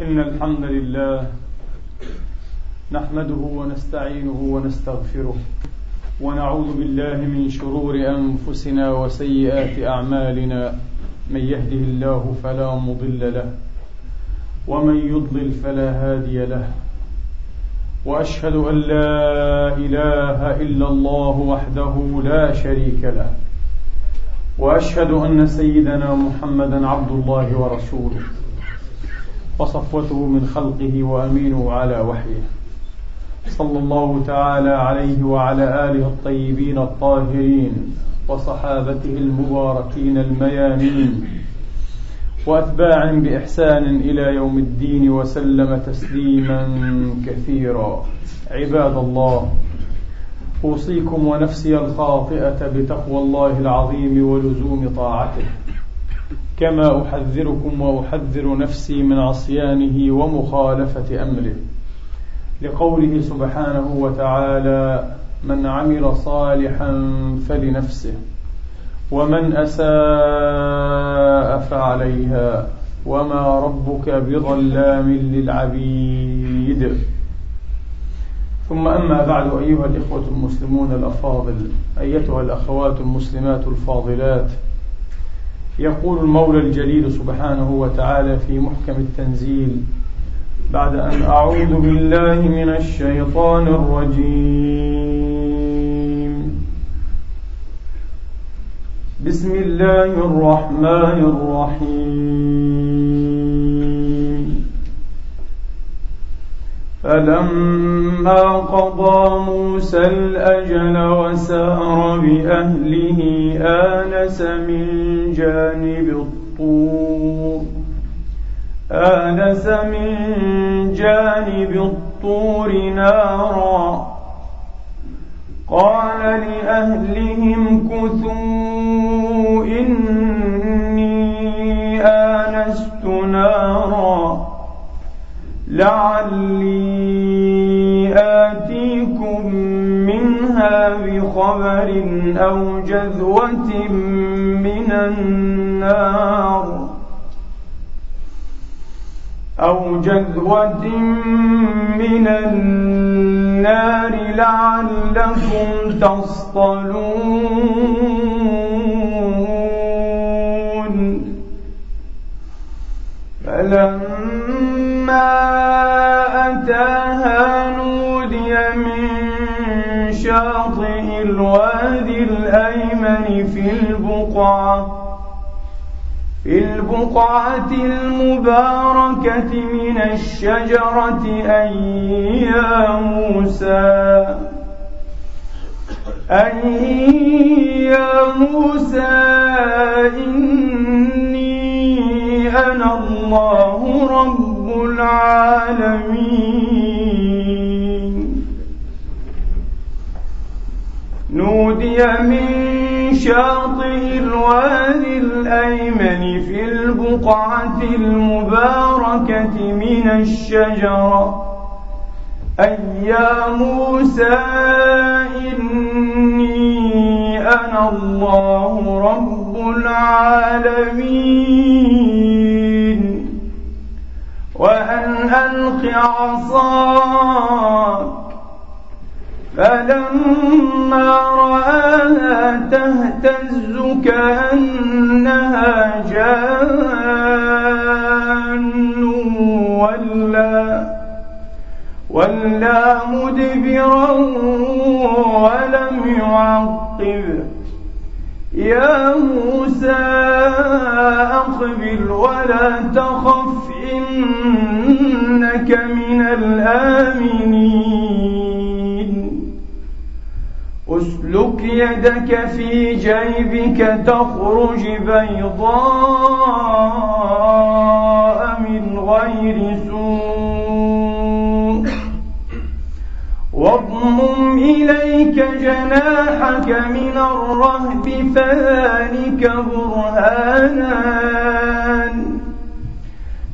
إن الحمد لله نحمده ونستعينه ونستغفره ونعوذ بالله من شرور أنفسنا وسيئات أعمالنا من يهده الله فلا مضل له ومن يضلل فلا هادي له وأشهد أن لا إله إلا الله وحده لا شريك له وأشهد أن سيدنا محمدا عبد الله ورسوله وصفوته من خلقه وأمينه على وحيه. صلى الله تعالى عليه وعلى آله الطيبين الطاهرين وصحابته المباركين الميامين. واتباع بإحسان إلى يوم الدين وسلم تسليما كثيرا. عباد الله أوصيكم ونفسي الخاطئة بتقوى الله العظيم ولزوم طاعته. كما أحذركم وأحذر نفسي من عصيانه ومخالفة أمره. لقوله سبحانه وتعالى من عمل صالحا فلنفسه ومن أساء فعليها وما ربك بظلام للعبيد. ثم أما بعد أيها الإخوة المسلمون الأفاضل أيتها الأخوات المسلمات الفاضلات يقول المولى الجليل سبحانه وتعالى في محكم التنزيل بعد أن أعوذ بالله من الشيطان الرجيم. بسم الله الرحمن الرحيم. فلما قضى موسى الأجل وسار بأهله آنس من جانب الطور آنس من جانب الطور نارا قال لأهلهم كثوا إني آنست نارا لعلي بخبر أو جذوة من النار أو جذوة من النار لعلكم تصطلون. فلما أتاها الوادي الأيمن في البقعة في البقعة المباركة من الشجرة أي يا موسى أي يا موسى إني أنا الله رب العالمين. نودي من شاطئ الوادي الأيمن في البقعة المباركة من الشجرة أي يا موسى إني أنا الله رب العالمين. وأن ألق عصاك فلما رآها تهتز كأنها جان ولا ولا مدبرا ولم يعقب. يا موسى أقبل ولا تخف إنك من الآمنين. أسلك يدك في جيبك تخرج بيضاء من غير سوء. واضمم إليك جناحك من الرهب فذلك برهانان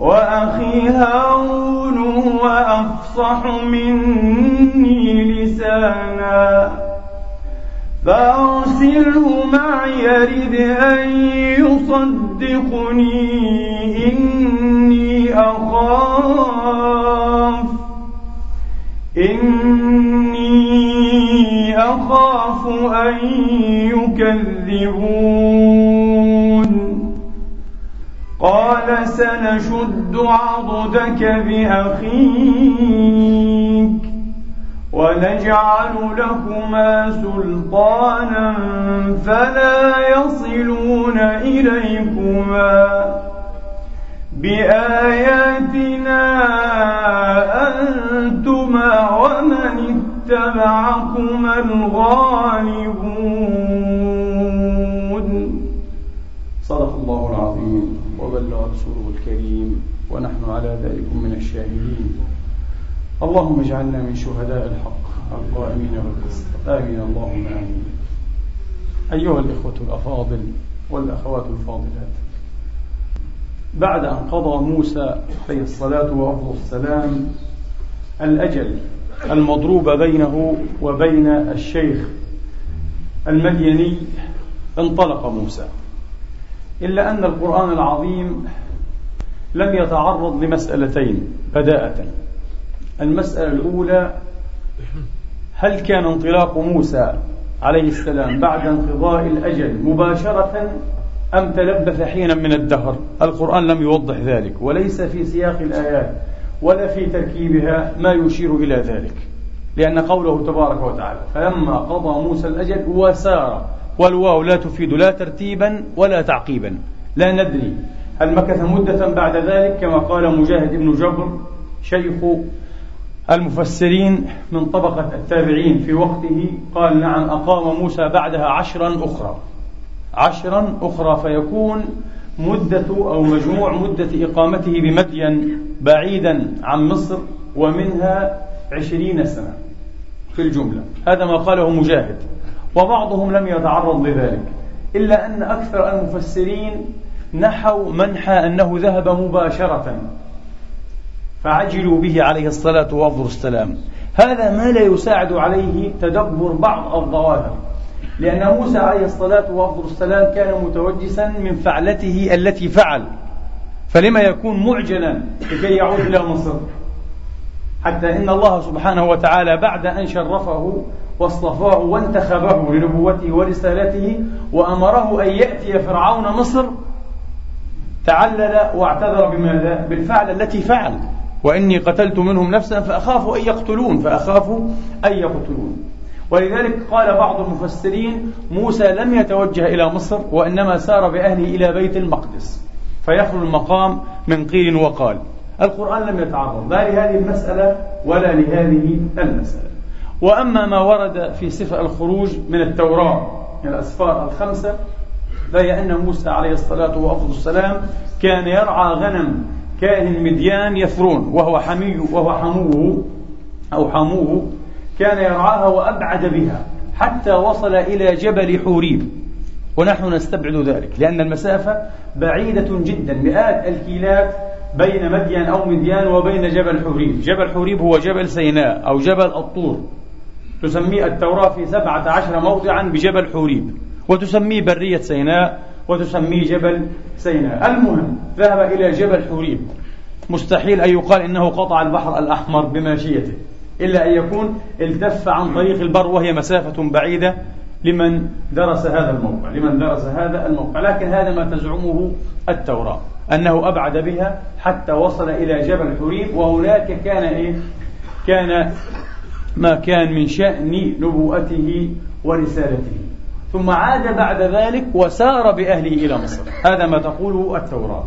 وأخي هارون هو أفصح مني لسانا فأرسله معي يرد أن يصدقني إني أخاف إني أخاف أن يكذبون. قال سنشد عضدك بأخيك ونجعل لكما سلطانا فلا يصلون إليكما بآياتنا أنتما ومن اتبعكما الغالبون. صدق الله العظيم. وبلغ رسوله الكريم ونحن على ذلك من الشاهدين. اللهم اجعلنا من شهداء الحق القائمين بالقسط. آمين. اللهم آمين. أيها الإخوة الأفاضل والأخوات الفاضلات بعد أن قضى موسى عليه الصلاة وأفضل السلام الأجل المضروب بينه وبين الشيخ المديني انطلق موسى. إلا أن القرآن العظيم لم يتعرض لمسألتين بداءة المسألة الأولى هل كان انطلاق موسى عليه السلام بعد انقضاء الأجل مباشرة أم تلبث حينا من الدهر؟ القرآن لم يوضح ذلك وليس في سياق الآيات ولا في تركيبها ما يشير إلى ذلك لأن قوله تبارك وتعالى فلما قضى موسى الأجل وسار والواو لا تفيد لا ترتيبا ولا تعقيبا. لا ندري هل مكث مدة بعد ذلك كما قال مجاهد بن جبر شيخ المفسرين من طبقة التابعين في وقته قال نعم أقام موسى بعدها عشرا أخرى. عشرا أخرى فيكون مدة أو مجموع مدة إقامته بمدين بعيدا عن مصر ومنها عشرين سنة في الجملة. هذا ما قاله مجاهد. وبعضهم لم يتعرض لذلك. إلا أن أكثر المفسرين نحوا منحى أنه ذهب مباشرة. فعجلوا به عليه الصلاة والسلام هذا ما لا يساعد عليه تدبر بعض الظواهر. لأن موسى عليه الصلاة والسلام كان متوجسا من فعلته التي فعل. فلما يكون معجلا لكي يعود إلى مصر. حتى إن الله سبحانه وتعالى بعد أن شرفه واصطفاه وانتخبه لنبوته ورسالته وأمره أن يأتي فرعون مصر تعلل واعتذر بماذا؟ بالفعل التي فعل. وإني قتلت منهم نفسا فأخاف أن يقتلون فأخاف أن يقتلون. ولذلك قال بعض المفسرين موسى لم يتوجه إلى مصر وإنما سار بأهله إلى بيت المقدس. فيخلو المقام من قيل وقال. القرآن لم يتعرض لا لهذه المسألة ولا لهذه المسألة. وأما ما ورد في سفر الخروج من التوراة من الأسفار الخمسة فهي أن موسى عليه الصلاة والسلام كان يرعى غنم كاهن مديان يثرون وهو حمي وهو حموه أو حموه كان يرعاها وأبعد بها حتى وصل إلى جبل حوريب. ونحن نستبعد ذلك لأن المسافة بعيدة جدا مئات الكيلات بين مدين أو مديان وبين جبل حوريب. جبل حوريب هو جبل سيناء أو جبل الطور. تسميه التوراة في سبعة عشر موضعا بجبل حوريب وتسميه برية سيناء وتسميه جبل سيناء. المهم ذهب إلى جبل حوريب. مستحيل أن يقال إنه قطع البحر الأحمر بماشيته إلا أن يكون التف عن طريق البر وهي مسافة بعيدة لمن درس هذا الموقع لمن درس هذا الموقع. لكن هذا ما تزعمه التوراة أنه أبعد بها حتى وصل إلى جبل حريم وهناك كان إيه؟ كان ما كان من شأن نبوءته ورسالته. ثم عاد بعد ذلك وسار بأهله إلى مصر. هذا ما تقوله التوراة.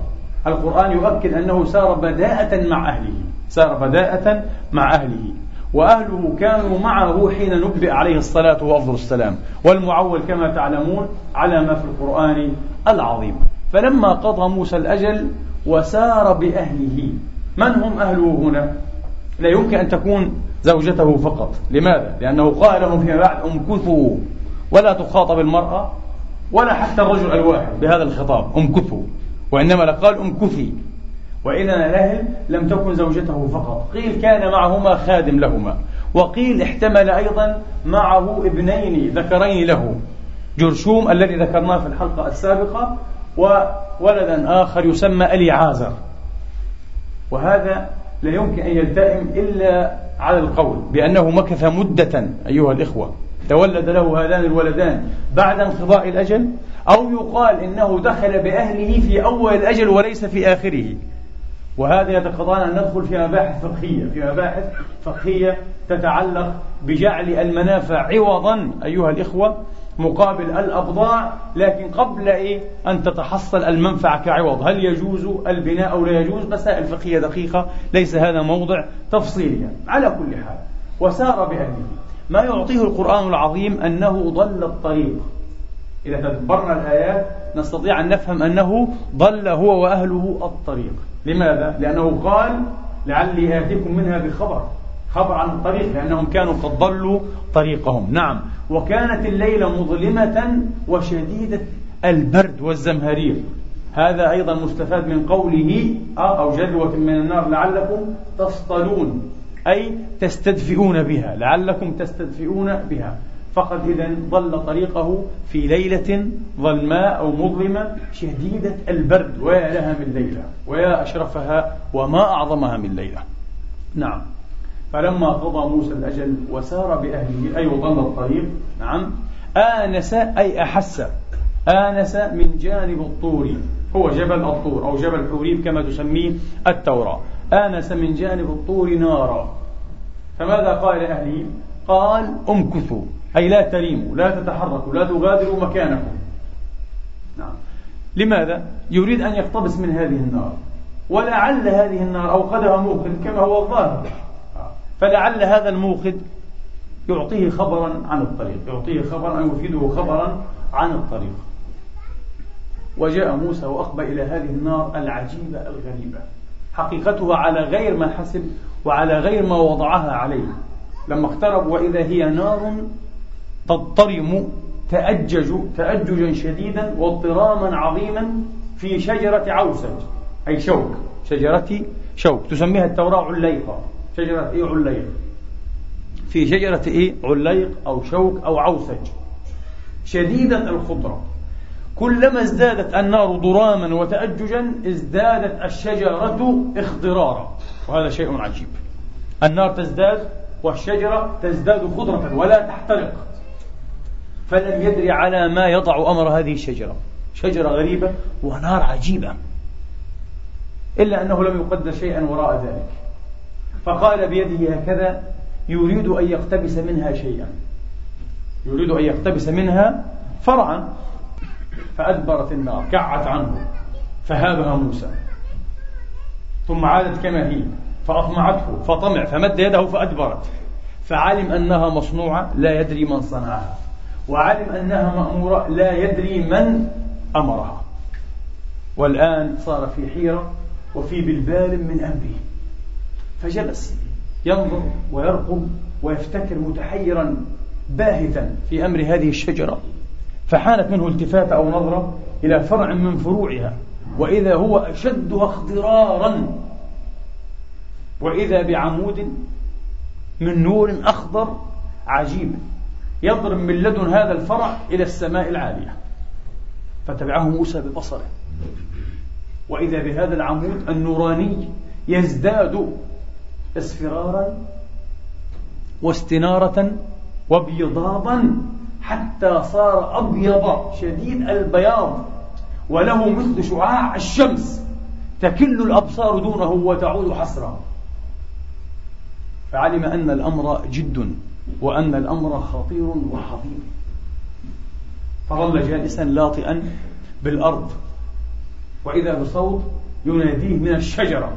القرآن يؤكد أنه سار بداءة مع أهله. سار بداءة مع أهله. وأهله كانوا معه حين نبئ عليه الصلاة والسلام والمعول كما تعلمون على ما في القرآن العظيم. فلما قضى موسى الأجل وسار بأهله من هم أهله هنا؟ لا يمكن أن تكون زوجته فقط. لماذا؟ لأنه قال لهم فيما بعد امكثوا ولا تخاطب المرأة ولا حتى الرجل الواحد بهذا الخطاب امكثوا. وإنما لقال امكثي. وإن له لم تكن زوجته فقط. قيل كان معهما خادم لهما. وقيل احتمل أيضا معه ابنين ذكرين له. جرشوم الذي ذكرناه في الحلقة السابقة وولدا آخر يسمى أليعازر وهذا لا يمكن أن يلتئم إلا على القول بأنه مكث مدة أيها الإخوة. تولد له هذان الولدان بعد انقضاء الأجل أو يقال إنه دخل بأهله في أول الأجل وليس في آخره. وهذا يتقاضانا أن ندخل في مباحث فقهية في مباحث فقهية تتعلق بجعل المنافع عوضا أيها الإخوة. مقابل الأبضاع لكن قبل إيه؟ أن تتحصل المنفعة كعوض. هل يجوز البناء أو لا يجوز؟ مسائل فقهية دقيقة ليس هذا موضع تفصيلها على كل حال وسار بأهله ما يعطيه القرآن العظيم أنه ضل الطريق. إذا تدبرنا الآيات نستطيع أن نفهم أنه ضل هو وأهله الطريق. لماذا؟ لأنه قال لعلي آتيكم منها بخبر. خبر عن الطريق لأنهم كانوا قد ضلوا طريقهم. نعم. وكانت الليلة مظلمة وشديدة البرد والزمهرير. هذا أيضا مستفاد من قوله آه، أو جذوة من النار لعلكم تصطلون أي تستدفئون بها لعلكم تستدفئون بها. فقد إذا ضل طريقه في ليلة ظلماء أو مظلمة شديدة البرد. ويا لها من ليلة ويا أشرفها وما أعظمها من ليلة. نعم. فلما قضى موسى الأجل وسار بأهله أي ضل الطريق نعم آنس أي أحس آنس من جانب الطور هو جبل الطور أو جبل حوريب كما تسميه التوراة آنس من جانب الطور نارا. فماذا قال لأهله؟ قال أمكثوا أي لا تريموا لا تتحركوا لا تغادروا مكانكم. نعم. لماذا؟ يريد أن يقتبس من هذه النار ولعل هذه النار أوقدها موقد كما هو الظاهر. فلعل هذا الموقد يعطيه خبرا عن الطريق يعطيه خبرا أو يفيده خبرا عن الطريق. وجاء موسى وأقبل إلى هذه النار العجيبة الغريبة. حقيقتها على غير ما حسب وعلى غير ما وضعها عليه. لما اقترب وإذا هي نار تضطرم تأجج تأججا شديدا واضطراما عظيما في شجرة عوسج أي شوك شجرة شوك تسميها التوراة عليقة شجرة إيه عليق؟ في شجرة إيه؟ عليق أو شوك أو عوسج شديدة الخضرة. كلما ازدادت النار ضراما وتأججا ازدادت الشجرة اخضرارا وهذا شيء عجيب. النار تزداد والشجرة تزداد خضرة ولا تحترق. فلم يدري على ما يضع أمر هذه الشجرة. شجرة غريبة ونار عجيبة. إلا أنه لم يقدر شيئا وراء ذلك. فقال بيده هكذا يريد أن يقتبس منها شيئا. يريد أن يقتبس منها فرعا. فأدبرت النار كعت عنه فهابها موسى. ثم عادت كما هي فأطمعته فطمع فمد يده فأدبرت. فعلم أنها مصنوعة لا يدري من صنعها وعلم أنها مأمورة لا يدري من أمرها. والآن صار في حيرة وفي بلبال من أمره. فجلس ينظر ويرقب ويفتكر متحيرا باهتا في أمر هذه الشجرة. فحانت منه التفاتة أو نظرة إلى فرع من فروعها وإذا هو أشدها اخضرارا وإذا بعمود من نور أخضر عجيب يضرب من لدن هذا الفرع إلى السماء العالية. فتبعه موسى ببصره. وإذا بهذا العمود النوراني يزداد اصفرارا واستنارة وبيضاضا حتى صار أبيض شديد البياض وله مثل شعاع الشمس تكل الأبصار دونه وتعود حسرا فعلم أن الأمر جد وأن الأمر خطير وعظيم فظل جالسا لاطئا بالأرض وإذا بصوت يناديه من الشجرة.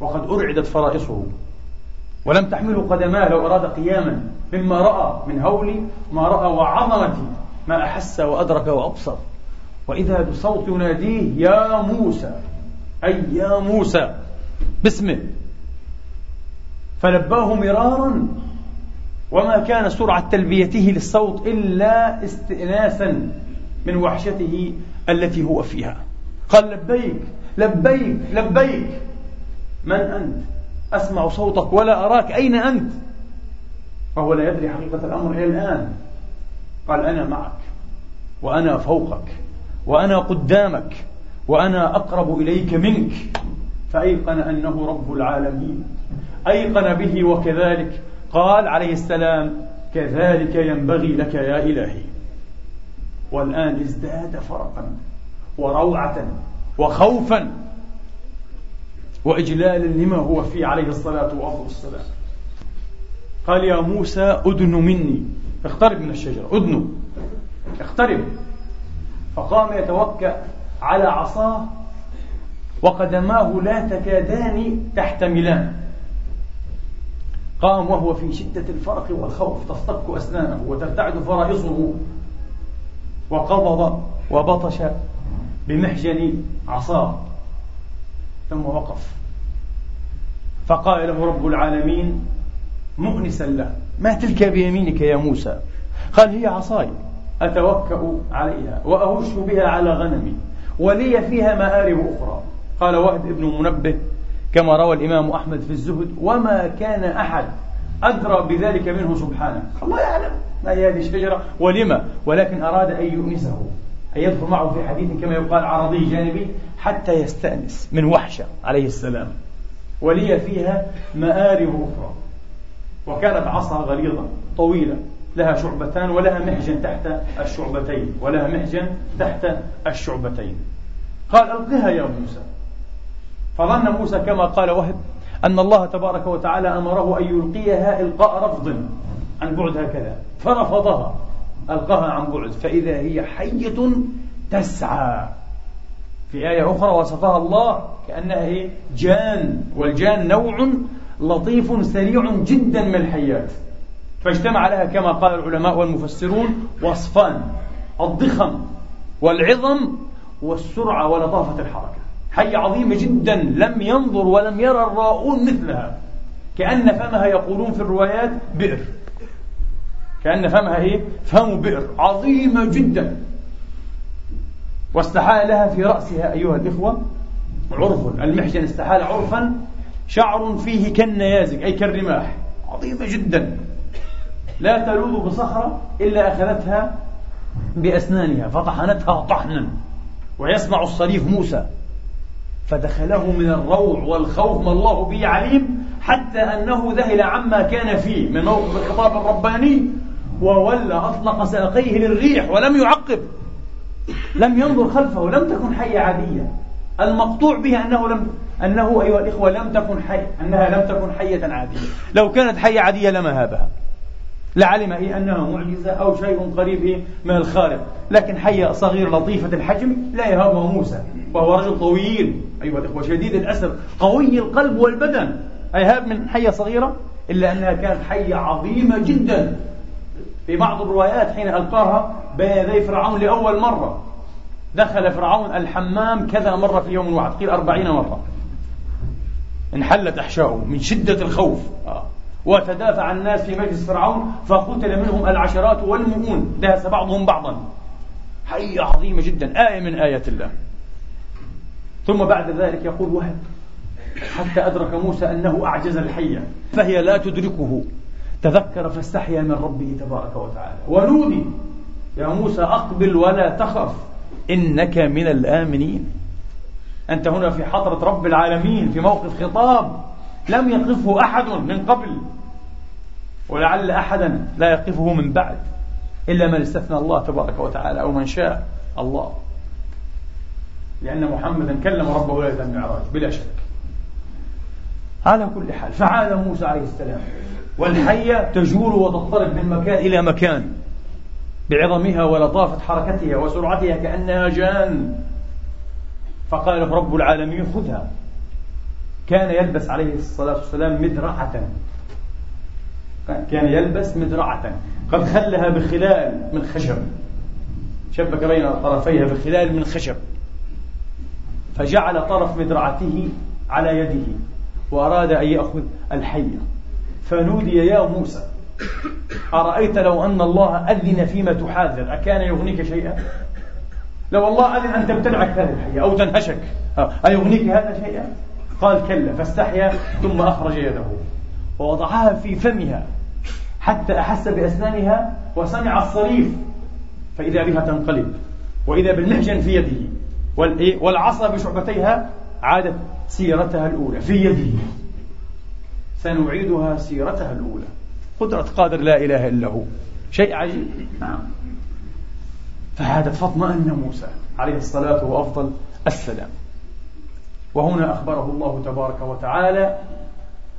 وقد أرعدت فرائصه. ولم تحمله قدماه لو أراد قياما مما رأى من هول ما رأى وعظمة ما أحس وأدرك وأبصر. وإذا بصوت يناديه يا موسى أي يا موسى باسمه. فلباه مرارا وما كان سرعة تلبيته للصوت إلا استئناسا من وحشته التي هو فيها. قال لبيك لبيك لبيك. من أنت؟ أسمع صوتك ولا أراك أين أنت؟ فهو لا يدري حقيقة الأمر إلى الآن. قال أنا معك وأنا فوقك وأنا قدامك وأنا أقرب إليك منك. فأيقن أنه رب العالمين. أيقن به وكذلك. قال عليه السلام كذلك ينبغي لك يا إلهي. والآن ازداد فرقا وروعة وخوفا. وإجلالا لما هو فيه عليه الصلاة والسلام قال يا موسى أدن مني. اقترب من الشجرة. أدنو اقترب. فقام يتوكأ على عصاه وقدماه لا تكادان تحتملان قام وهو في شدة الفرق والخوف تصطك أسنانه وترتعد فرائصه. وقبض وبطش بمحجن عصاه. ثم وقف. فقال له رب العالمين مؤنسا له ما تلك بيمينك يا موسى؟ قال هي عصاي أتوكأ عليها وأهش بها على غنمي ولي فيها مآرب أخرى. قال وهب ابن منبه كما روى الإمام أحمد في الزهد وما كان أحد أدرى بذلك منه سبحانه. الله يعلم ما هي هذه الشجرة ولما ولكن أراد أن يؤنسه. يدخل معه في حديث كما يقال عرضي جانبي حتى يستأنس من وحشة عليه السلام. ولي فيها مآرب أخرى. وكانت عصا غليظة طويلة لها شعبتان ولها محجن تحت الشعبتين. ولها محجن تحت الشعبتين. قال ألقها يا موسى. فظن موسى كما قال وهب أن الله تبارك وتعالى أمره أن يلقيها إلقاء رفض. عن بعد هكذا. فرفضها. ألقاها عن بعد فإذا هي حية تسعى. في آية أخرى وصفها الله كأنها هي جان والجان نوع لطيف سريع جدا من الحيات. فاجتمع لها كما قال العلماء والمفسرون وصفان الضخم والعظم والسرعة ولطافة الحركة. حية عظيمة جدا لم ينظر ولم يرى الراؤون مثلها. كأن فمها يقولون في الروايات بئر. كأن فمها إيه؟ فم بئر عظيمة جدا. واستحال لها في رأسها أيها الإخوة عرف. المحجن استحال عرفا شعر فيه كالنيازك أي كالرماح. عظيمة جدا. لا تلوذ بصخرة إلا أخذتها بأسنانها فطحنتها طحنا. ويسمع الصريف موسى. فدخله من الروع والخوف ما الله به عليم حتى أنه ذهل عما كان فيه. من موقف الخطاب الرباني وولى أطلق ساقيه للريح ولم يعقب. لم ينظر خلفه لم تكن حية عادية. المقطوع بها أنه لم أنه أيها الإخوة لم تكن حي أنها لم تكن حية عادية. لو كانت حية عادية لما هابها. لعلم إيه؟ أنها معجزة أو شيء قريب إيه؟ من الخارق لكن حية صغير لطيفة الحجم لا يهابها موسى. وهو رجل طويل. أيها الإخوة شديد الأسر. قوي القلب والبدن. أيهاب من حية صغيرة؟ إلا أنها كانت حية عظيمة جدا. في بعض الروايات حين ألقاها بين يدي فرعون لأول مرة. دخل فرعون الحمام كذا مرة في يوم واحد قيل أربعين مرة. انحلت أحشاؤه من شدة الخوف. آه. وتدافع الناس في مجلس فرعون فقتل منهم العشرات والمؤون دهس بعضهم بعضا. حية عظيمة جدا آية من آيات الله. ثم بعد ذلك يقول وهب حتى أدرك موسى أنه أعجز الحية فهي لا تدركه. تذكر فاستحيا من ربه تبارك وتعالى. ونودي يا موسى أقبل ولا تخف إنك من الآمنين. أنت هنا في حضرة رب العالمين في موقف خطاب لم يقفه أحد من قبل ولعل أحدا لا يقفه من بعد إلا من استثنى الله تبارك وتعالى أو من شاء الله. لأن محمدا كلم ربه ليلة المعراج بلا شك. على كل حال فعاد موسى عليه السلام. والحية تجول وتضطرب من مكان إلى مكان بعظمها ولطافة حركتها وسرعتها كأنها جان. فقال رب العالمين خذها. كان يلبس عليه الصلاة والسلام مدرعة. كان يلبس مدرعة. قد خلها بخلال من خشب. شبك بين طرفيها بخلال من خشب. فجعل طرف مدرعته على يده وأراد أن يأخذ الحية. فنودي يا موسى أرأيت لو أن الله أذن فيما تحاذر؟ أكان يغنيك شيئا؟ لو الله أذن أن تبتلعك هذه الحية أو تنهشك أيغنيك هذا شيئا؟ قال كلا فاستحيا ثم أخرج يده ووضعها في فمها حتى أحس بأسنانها وسمع الصريف فإذا بها تنقلب وإذا بالمحجن في يده والعصا بشعبتيها عادت سيرتها الأولى في يده. سنعيدها سيرتها الأولى. قدرة قادر لا إله إلا هو. شيء عجيب. نعم. فعادت فاطمأن موسى عليه الصلاة وأفضل السلام. وهنا أخبره الله تبارك وتعالى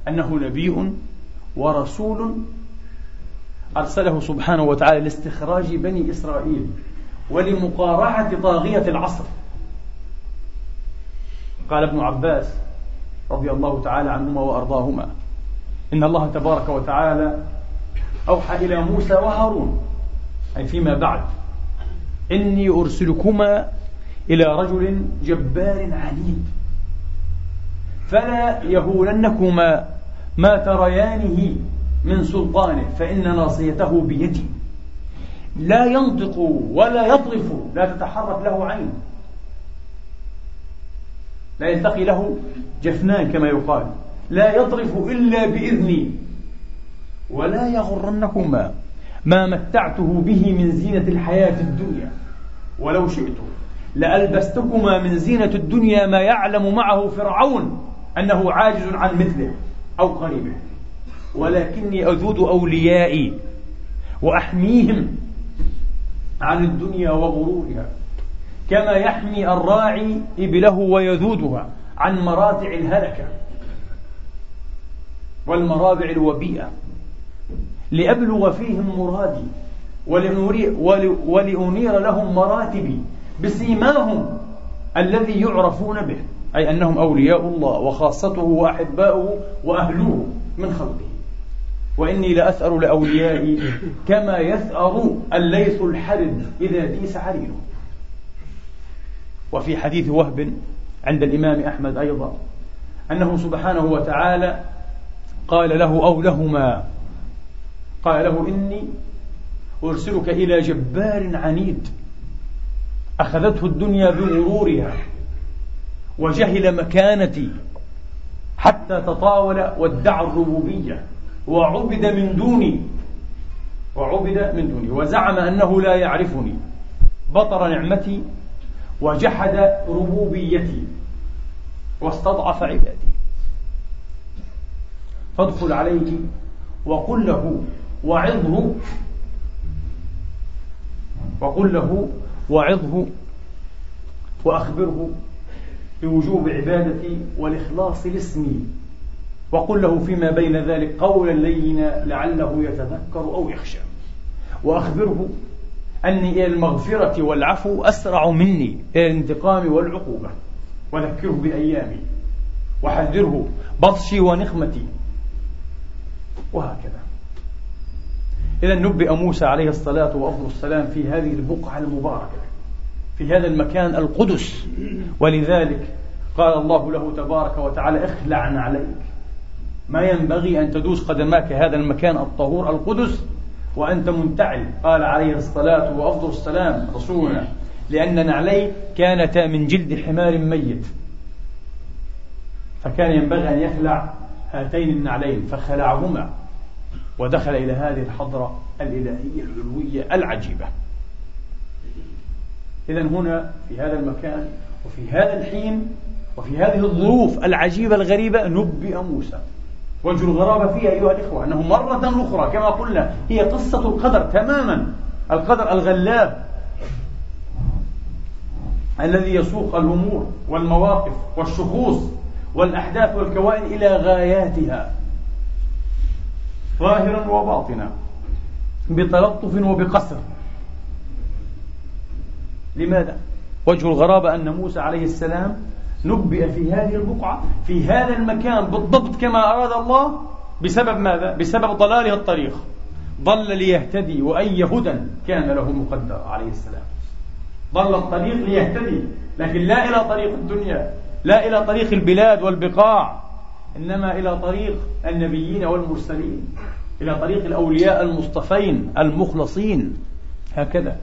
أنه نبي ورسول أرسله سبحانه وتعالى لاستخراج بني إسرائيل ولمقارعة طاغية العصر. قال ابن عباس رضي الله تعالى عنهما وأرضاهما إن الله تبارك وتعالى أوحى إلى موسى وهارون أي فيما بعد. إني أرسلكما إلى رجل جبار عنيد. فلا يهولنكما ما تريانه من سلطانه فإن ناصيته بيدي. لا ينطق ولا يطرف لا تتحرك له عين. لا يلتقي له جفنان كما يقال. لا يطرف إلا بإذني. ولا يغرنكما ما متعته به من زينة الحياة الدنيا. ولو شئت لألبستكما من زينة الدنيا ما يعلم معه فرعون أنه عاجز عن مثله أو قريبه. ولكني أذود أوليائي وأحميهم عن الدنيا وغرورها كما يحمي الراعي إبله ويذودها عن مراتع الهلكة. والمرابع الوبيئة. لأبلغ فيهم مرادي ولأنير لهم مراتبي بسيماهم الذي يعرفون به أي أنهم أولياء الله وخاصته وأحباؤه وأهلوه من خلقه. وإني لأثأر لأوليائي كما يثأر الليث الحرد إذا ديس حريره وفي حديث وهب عند الإمام أحمد أيضا أنه سبحانه وتعالى قال له أو لهما. قال له إني أرسلك إلى جبار عنيد. أخذته الدنيا بغرورها وجهل مكانتي حتى تطاول وادعى الربوبية وعبد من دوني. وعبد من دوني. وزعم أنه لا يعرفني. بطر نعمتي وجحد ربوبيتي واستضعف عبادي. فادخل عليه وقل له وعظه. وقل له وعظه. وأخبره بوجوب عبادتي والإخلاص لاسمي. وقل له فيما بين ذلك قولا لينا لعله يتذكر أو يخشى. وأخبره أني إلى المغفرة والعفو أسرع مني إلى الانتقام والعقوبة. وذكره بأيامي. وحذره بطشي ونخمتي. وهكذا. إذا نبئ موسى عليه الصلاة وأفضل السلام في هذه البقعة المباركة في هذا المكان القدس. ولذلك قال الله له تبارك وتعالى اخلع عليك. ما ينبغي أن تدوس قدماك هذا المكان الطهور القدس وأنت منتعل قال عليه الصلاة وأفضل السلام رسولنا. لأن نعليه كانتا من جلد حمار ميت. فكان ينبغي أن يخلع هاتين النعلين فخلعهما ودخل إلى هذه الحضرة الإلهية العلوية العجيبة. إذا هنا في هذا المكان وفي هذا الحين وفي هذه الظروف العجيبة الغريبة نبئ موسى. وجه الغرابة فيها أيها الإخوة أنه مرة أخرى كما قلنا هي قصة القدر تماما القدر الغلاب الذي يسوق الأمور والمواقف والشخوص والأحداث والكوائن إلى غاياتها. ظاهرا وباطنا. بتلطف وبقصر. لماذا؟ وجه الغرابة أن موسى عليه السلام نبئ في هذه البقعة في هذا المكان بالضبط كما أراد الله بسبب ماذا؟ بسبب ضلاله الطريق. ضل ليهتدي وأي هدى كان له مقدر عليه السلام. ضل الطريق ليهتدي لكن لا إلى طريق الدنيا. لا إلى طريق البلاد والبقاع إنما إلى طريق النبيين والمرسلين إلى طريق الأولياء المصطفين المخلصين. هكذا.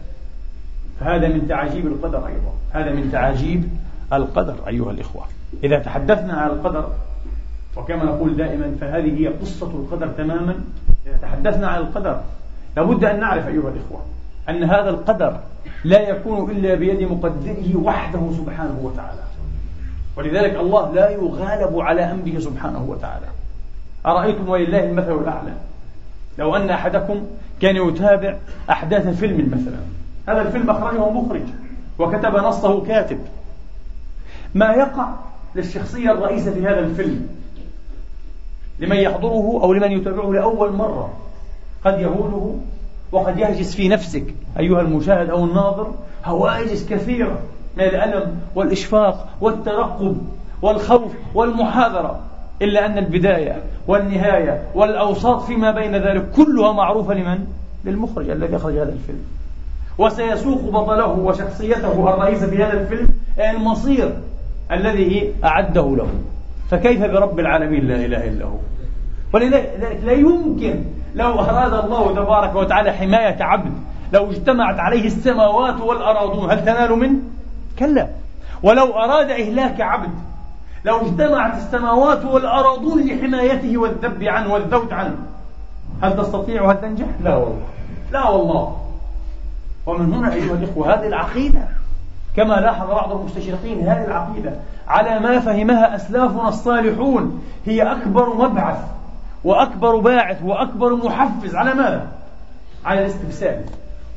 فهذا من تعاجيب القدر أيضا. هذا من تعاجيب القدر أيها الإخوة. إذا تحدثنا عن القدر وكما نقول دائما فهذه هي قصة القدر تماما. إذا تحدثنا عن القدر لابد أن نعرف أيها الإخوة أن هذا القدر لا يكون إلا بيد مقدره وحده سبحانه وتعالى. ولذلك الله لا يغالب على أمره سبحانه وتعالى. أرأيتم ولله المثل الأعلى؟ لو أن أحدكم كان يتابع أحداث فيلم مثلا. هذا الفيلم أخرجه مخرج وكتب نصه كاتب. ما يقع للشخصية الرئيسة في هذا الفيلم؟ لمن يحضره أو لمن يتابعه لأول مرة. قد يهوله وقد يهجس في نفسك. أيها المشاهد أو الناظر هواجس كثيرة. من الألم والإشفاق والترقب والخوف والمحاذرة إلا أن البداية والنهاية والأوساط فيما بين ذلك كلها معروفة لمن؟ للمخرج الذي أخرج هذا الفيلم وسيسوق بطله وشخصيته الرئيسة في هذا الفيلم المصير الذي أعده له فكيف برب العالمين لا إله إلا هو ولذلك لا يمكن لو أراد الله تبارك وتعالى حماية عبد لو اجتمعت عليه السماوات والأراضون هل تنال منه؟ كلا ولو أراد إهلاك عبد لو اجتمعت السماوات والأراضون لحمايته والذب عنه والذود عنه هل تستطيع هل تنجح؟ لا والله. لا والله. ومن هنا أيها الإخوة هذه العقيدة كما لاحظ بعض المستشرقين هذه العقيدة على ما فهمها أسلافنا الصالحون هي أكبر مبعث وأكبر باعث وأكبر محفز. على ماذا؟ على الاستبسال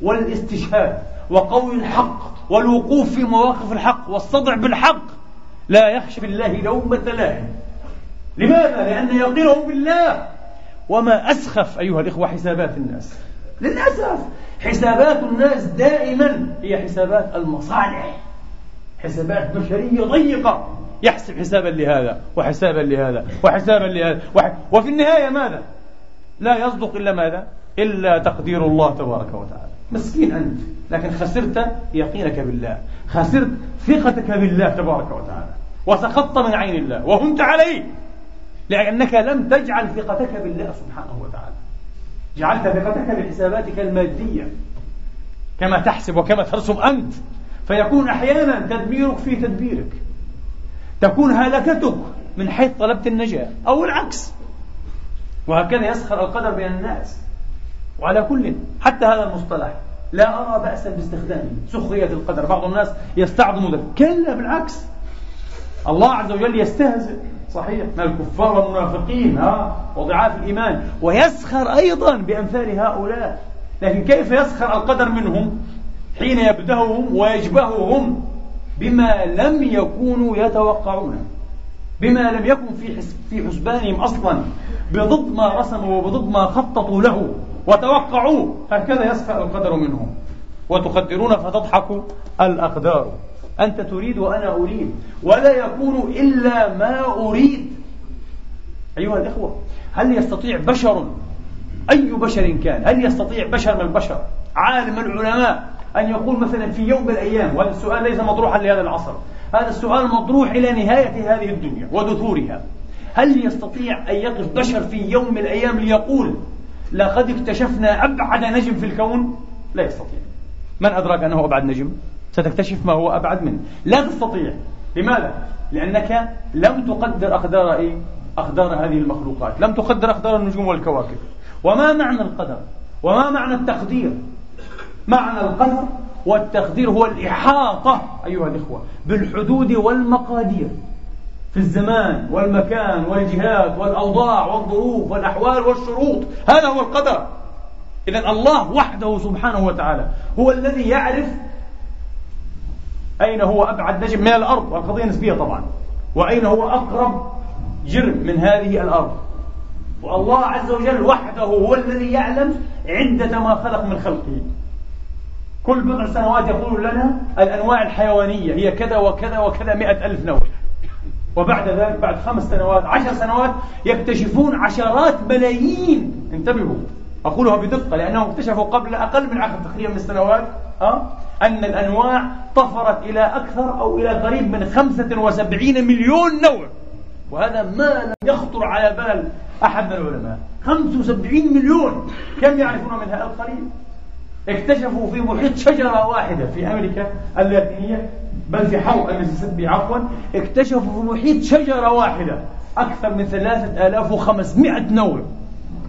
والاستشهاد. وقول الحق والوقوف في مواقف الحق والصدع بالحق. لا يخشى بالله لومة لائم لماذا؟ لأن يقينه بالله. وما أسخف أيها الإخوة حسابات الناس. للأسف حسابات الناس دائما هي حسابات المصالح حسابات بشرية ضيقة. يحسب حسابا لهذا وحسابا لهذا وحسابا لهذا وح... وفي النهاية ماذا؟ لا يصدق إلا ماذا؟ إلا تقدير الله تبارك وتعالى. مسكين أنت. لكن خسرت يقينك بالله. خسرت ثقتك بالله تبارك وتعالى. وسقطت من عين الله. وهنت عليه. لأنك لم تجعل ثقتك بالله سبحانه وتعالى. جعلت ثقتك بحساباتك المادية. كما تحسب وكما ترسم أنت. فيكون أحيانا تدميرك في تدبيرك. تكون هلكتك من حيث طلبت النجاة. أو العكس. وهكذا يسخر القدر بين الناس. وعلى كل حتى هذا المصطلح لا أرى بأسا باستخدامه سخرية القدر. بعض الناس يستعظم ذلك. كلا بالعكس. الله عز وجل يستهزئ. صحيح. من الكفار والمنافقين ها وضعاف الإيمان. ويسخر أيضا بأمثال هؤلاء. لكن كيف يسخر القدر منهم؟ حين يبدههم ويجبههم بما لم يكونوا يتوقعونه بما لم يكن في في حسبانهم أصلا. بضد ما رسموا وبضد ما خططوا له. وتوقعوه هكذا يسخر القدر منهم. وتقدرون فتضحك الأقدار. أنت تريد وأنا أريد. ولا يكون إلا ما أريد. أيها الإخوة هل يستطيع بشر؟ أي بشر كان؟ هل يستطيع بشر من البشر؟ عالم العلماء أن يقول مثلا في يوم من الأيام وهذا السؤال ليس مطروحا لهذا العصر هذا السؤال مطروح إلى نهاية هذه الدنيا ودثورها. هل يستطيع أن يقف بشر في يوم من الأيام ليقول لقد اكتشفنا أبعد نجم في الكون لا يستطيع من أدراك أنه أبعد نجم ستكتشف ما هو أبعد منه لا تستطيع لماذا؟ لأنك لم تقدر أقدار إيه؟ أقدار هذه المخلوقات لم تقدر أقدار النجوم والكواكب وما معنى القدر؟ وما معنى التقدير؟ معنى القدر والتقدير هو الإحاطة أيها الإخوة بالحدود والمقادير في الزمان والمكان والجهات والأوضاع والظروف والأحوال والشروط. هذا هو القدر. إذا الله وحده سبحانه وتعالى هو الذي يعرف أين هو أبعد نجم من الأرض. والقضية نسبية طبعا. وأين هو أقرب جرم من هذه الأرض. والله عز وجل وحده هو الذي يعلم عدة ما خلق من خلقه. كل بضع سنوات يقول لنا الأنواع الحيوانية هي كذا وكذا وكذا مئة ألف نوع. وبعد ذلك بعد خمس سنوات عشر سنوات يكتشفون عشرات ملايين. انتبهوا. أقولها بدقة لأنهم اكتشفوا قبل أقل من عشر تقريبا من السنوات أه؟ أن الأنواع طفرت إلى أكثر أو إلى قريب من خمسة وسبعين مليون نوع. وهذا ما لم يخطر على بال أحد من العلماء 75 مليون. كم يعرفون من هذا القليل؟ اكتشفوا في محيط شجرة واحدة في أمريكا اللاتينية بل في حوض المسيسيبي عفوا اكتشفوا في محيط شجرة واحدة أكثر من ثلاثة آلاف وخمسمائة نوع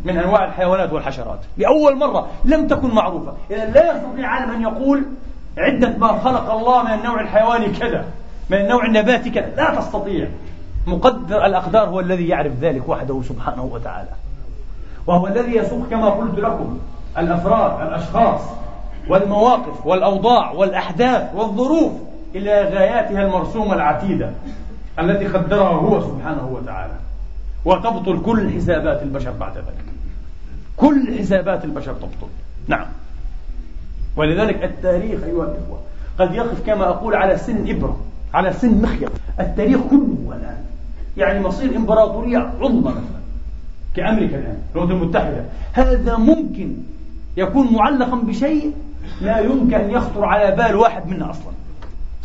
من أنواع الحيوانات والحشرات. لأول مرة لم تكن معروفة. إذا لا يستطيع عالم أن يقول عدة ما خلق الله من النوع الحيواني كذا من النوع النباتي كذا. لا تستطيع. مقدر الأقدار هو الذي يعرف ذلك وحده سبحانه وتعالى. وهو الذي يسوق كما قلت لكم الأفراد الأشخاص والمواقف والأوضاع والأحداث والظروف. إلى غاياتها المرسومة العتيدة التي قدرها هو سبحانه وتعالى. وتبطل كل حسابات البشر بعد ذلك. كل حسابات البشر تبطل. نعم. ولذلك التاريخ أيها الإخوة قد يقف كما أقول على سن إبرة على سن مخيط التاريخ كله الآن. يعني مصير إمبراطورية عظمى مثلا كأمريكا الآن الولايات المتحدة. هذا ممكن يكون معلقا بشيء لا يمكن أن يخطر على بال واحد منا أصلا.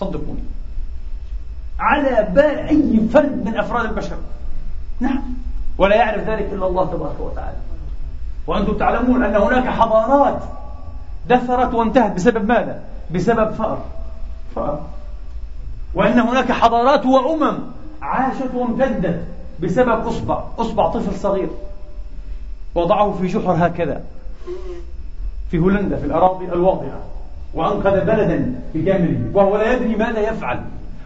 صدقوني. على بال أي فرد من أفراد البشر. نعم. ولا يعرف ذلك إلا الله تبارك وتعالى. وأنتم تعلمون أن هناك حضارات دثرت وانتهت بسبب ماذا؟ بسبب فأر فأر وأن هناك حضارات وأمم عاشت وامتدت بسبب أصبع. أصبع طفل صغير. وضعه في جحر هكذا. في هولندا في الأراضي الواضحة. وأنقذ بلدا بكامله وهو لا يدري ماذا يفعل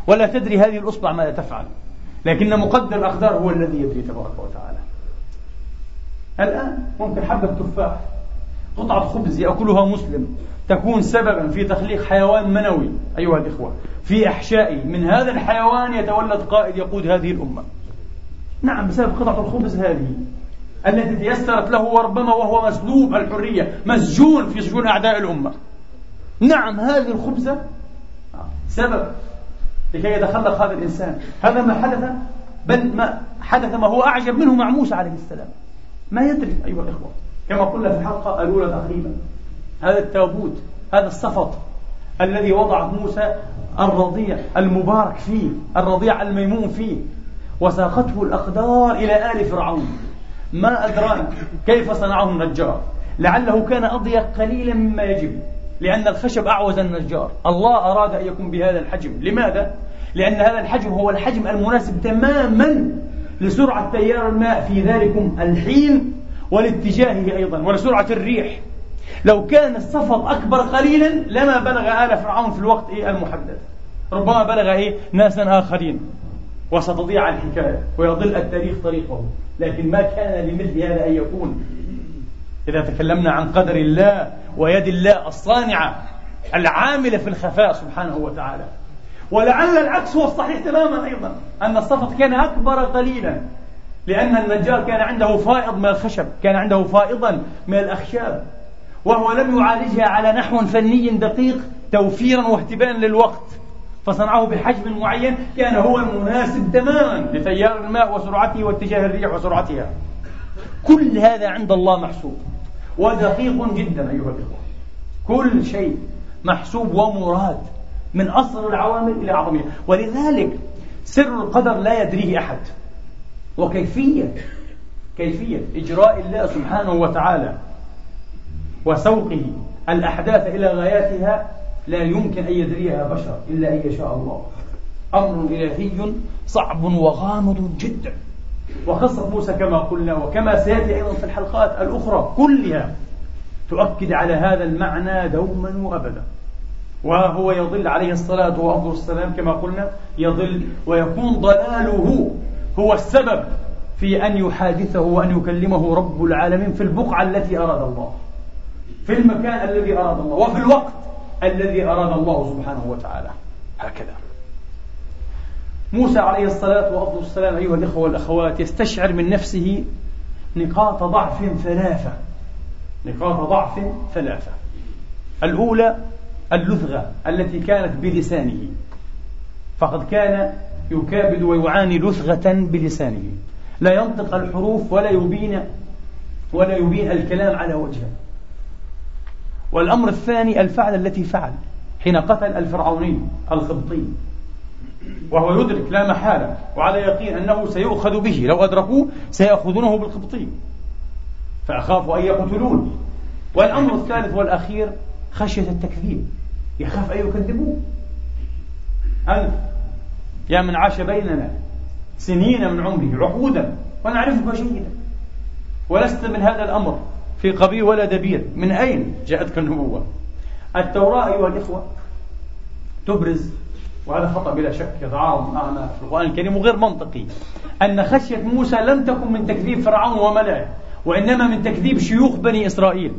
ولا تدري هذه الأصبع ماذا تفعل. لكن مقدر الأقدار هو الذي يدري تبارك وتعالى. الآن ممكن حبة تفاح قطعة خبز يأكلها مسلم تكون سببا في تخليق حيوان منوي أيها الإخوة في إحشائه من هذا الحيوان يتولد قائد يقود هذه الأمة. نعم بسبب قطعة الخبز هذه التي تيسرت له وربما وهو مسلوب الحرية مسجون في سجون أعداء الأمة. نعم هذه الخبزة سبب لكي يتخلق هذا الإنسان. هذا ما حدث بل ما حدث ما هو أعجب منه مع موسى عليه السلام. ما يدري أيها الإخوة كما قلنا في الحلقة الأولى تقريبا هذا التابوت هذا السفط الذي وضعه موسى الرضيع المبارك فيه الرضيع الميمون فيه وساقته الأقدار إلى آل فرعون. ما أدرانا كيف صنعه النجار؟ لعله كان أضيق قليلا مما يجب. لأن الخشب أعوز النجار. الله أراد أن يكون بهذا الحجم. لماذا؟ لأن هذا الحجم هو الحجم المناسب تماما لسرعة تيار الماء في ذلكم الحين ولاتجاهه أيضا ولسرعة الريح. لو كان السفط أكبر قليلا لما بلغ آل فرعون في الوقت إيه المحدد ربما بلغ إيه؟ ناسا آخرين. وستضيع الحكاية ويضل التاريخ طريقه. لكن ما كان لمثل هذا أن يكون إذا تكلمنا عن قدر الله ويد الله الصانعة العاملة في الخفاء سبحانه وتعالى. ولعل العكس هو الصحيح تماما أيضا أن الصفط كان أكبر قليلا لأن النجار كان عنده فائض من الخشب كان عنده فائضا من الأخشاب وهو لم يعالجها على نحو فني دقيق توفيرا واهتباء للوقت فصنعه بحجم معين كان هو المناسب تماما لتيار الماء وسرعته واتجاه الريح وسرعتها. كل هذا عند الله محسوب. ودقيق جدا أيها الإخوة. كل شيء محسوب ومراد من أصل العوامل إلى أعظمها ولذلك سر القدر لا يدريه أحد. وكيفية كيفية إجراء الله سبحانه وتعالى وسوقه الأحداث إلى غاياتها لا يمكن أن يدريها بشر إلا أن يشاء الله. أمر إلهي صعب وغامض جدا. وقصة موسى كما قلنا وكما سيأتي أيضا في الحلقات الأخرى كلها تؤكد على هذا المعنى دوما وأبدا. وهو يضل عليه الصلاة وأفضل السلام كما قلنا يضل ويكون ضلاله هو السبب في أن يحادثه وأن يكلمه رب العالمين في البقعة التي أراد الله في المكان الذي أراد الله وفي الوقت الذي أراد الله سبحانه وتعالى. هكذا. موسى عليه الصلاة وأفضل السلام أيها الإخوة والأخوات يستشعر من نفسه نقاط ضعف ثلاثة نقاط ضعف ثلاثة الأولى اللثغة التي كانت بلسانه. فقد كان يكابد ويعاني لثغة بلسانه. لا ينطق الحروف ولا يبين ولا يبين الكلام على وجهه. والأمر الثاني الفعل التي فعل. حين قتل الفرعوني القبطي. وهو يدرك لا محالة وعلى يقين أنه سيؤخذ به لو أدركوه سيأخذونه بالقبطي فأخاف أن يقتلون. والأمر الثالث والأخير خشية التكذيب يخاف أن يكذبوه. أنت يا من عاش بيننا سنين من عمره عقودا ونعرفك جيدا. ولست من هذا الأمر. في قبيل ولا دبير. من أين جاءتك النبوة؟ التوراة أيها الإخوة. تبرز وهذا خطأ بلا شك يتعارض معنا في القرآن الكريم وغير منطقي. أن خشية موسى لم تكن من تكذيب فرعون وملئه وإنما من تكذيب شيوخ بني إسرائيل.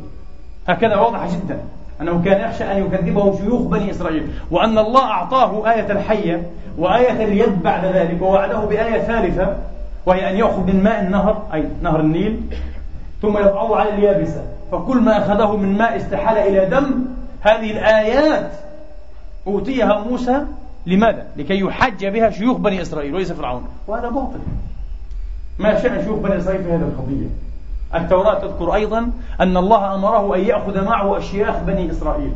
هكذا واضح جدا. أنه كان يخشى أن يكذبه شيوخ بني إسرائيل. وأن الله أعطاه آية الحية وآية اليد بعد ذلك ووعده بآية ثالثة وهي أن يأخذ من ماء النهر أي نهر النيل ثم يضعه على اليابسة. فكل ما أخذه من ماء استحال إلى دم. هذه الآيات أوتيها موسى لماذا؟ لكي يحج بها شيوخ بني إسرائيل وليس فرعون. وهذا باطل. ما شأن شيوخ بني إسرائيل في هذه القضية؟ التوراة تذكر أيضا أن الله أمره أن يأخذ معه أشياخ بني إسرائيل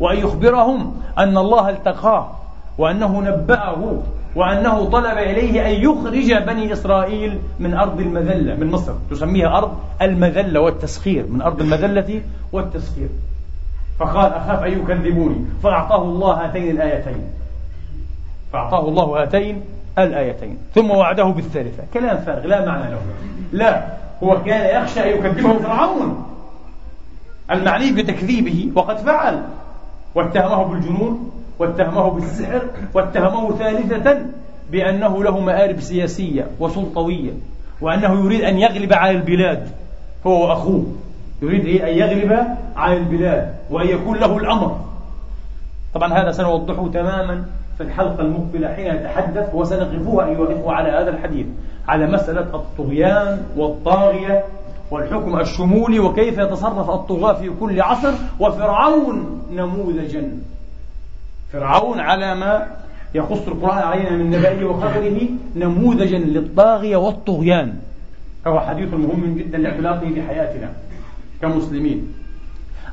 وأن يخبرهم أن الله التقاه وأنه نبأه وأنه طلب إليه أن يخرج بني إسرائيل من أرض المذلة من مصر. تسميها أرض المذلة والتسخير من أرض المذلة والتسخير. فقال أخاف أن يكذبوني فأعطاه الله هاتين الآيتين. فأعطاه الله هاتين الآيتين ثم وعده بالثالثة. كلام فارغ لا معنى له. لا هو كان يخشى أن يكذبه فرعون. المعني بتكذيبه وقد فعل. واتهمه بالجنون واتهمه بالسحر واتهمه ثالثة بأنه له مآرب سياسية وسلطوية وأنه يريد أن يغلب على البلاد هو وأخوه. يريد أن يغلب على البلاد وأن يكون له الأمر. طبعا هذا سنوضحه تماما في الحلقة المقبلة حين نتحدث وسنقفها أيها الإخوة على هذا الحديث على مسألة الطغيان والطاغية والحكم الشمولي وكيف يتصرف الطغاة في كل عصر وفرعون نموذجا. فرعون على ما يقص القرآن علينا من نبأه وخبره نموذجا للطاغية والطغيان. فهو حديث مهم جدا لاعتلاقه بحياتنا كمسلمين.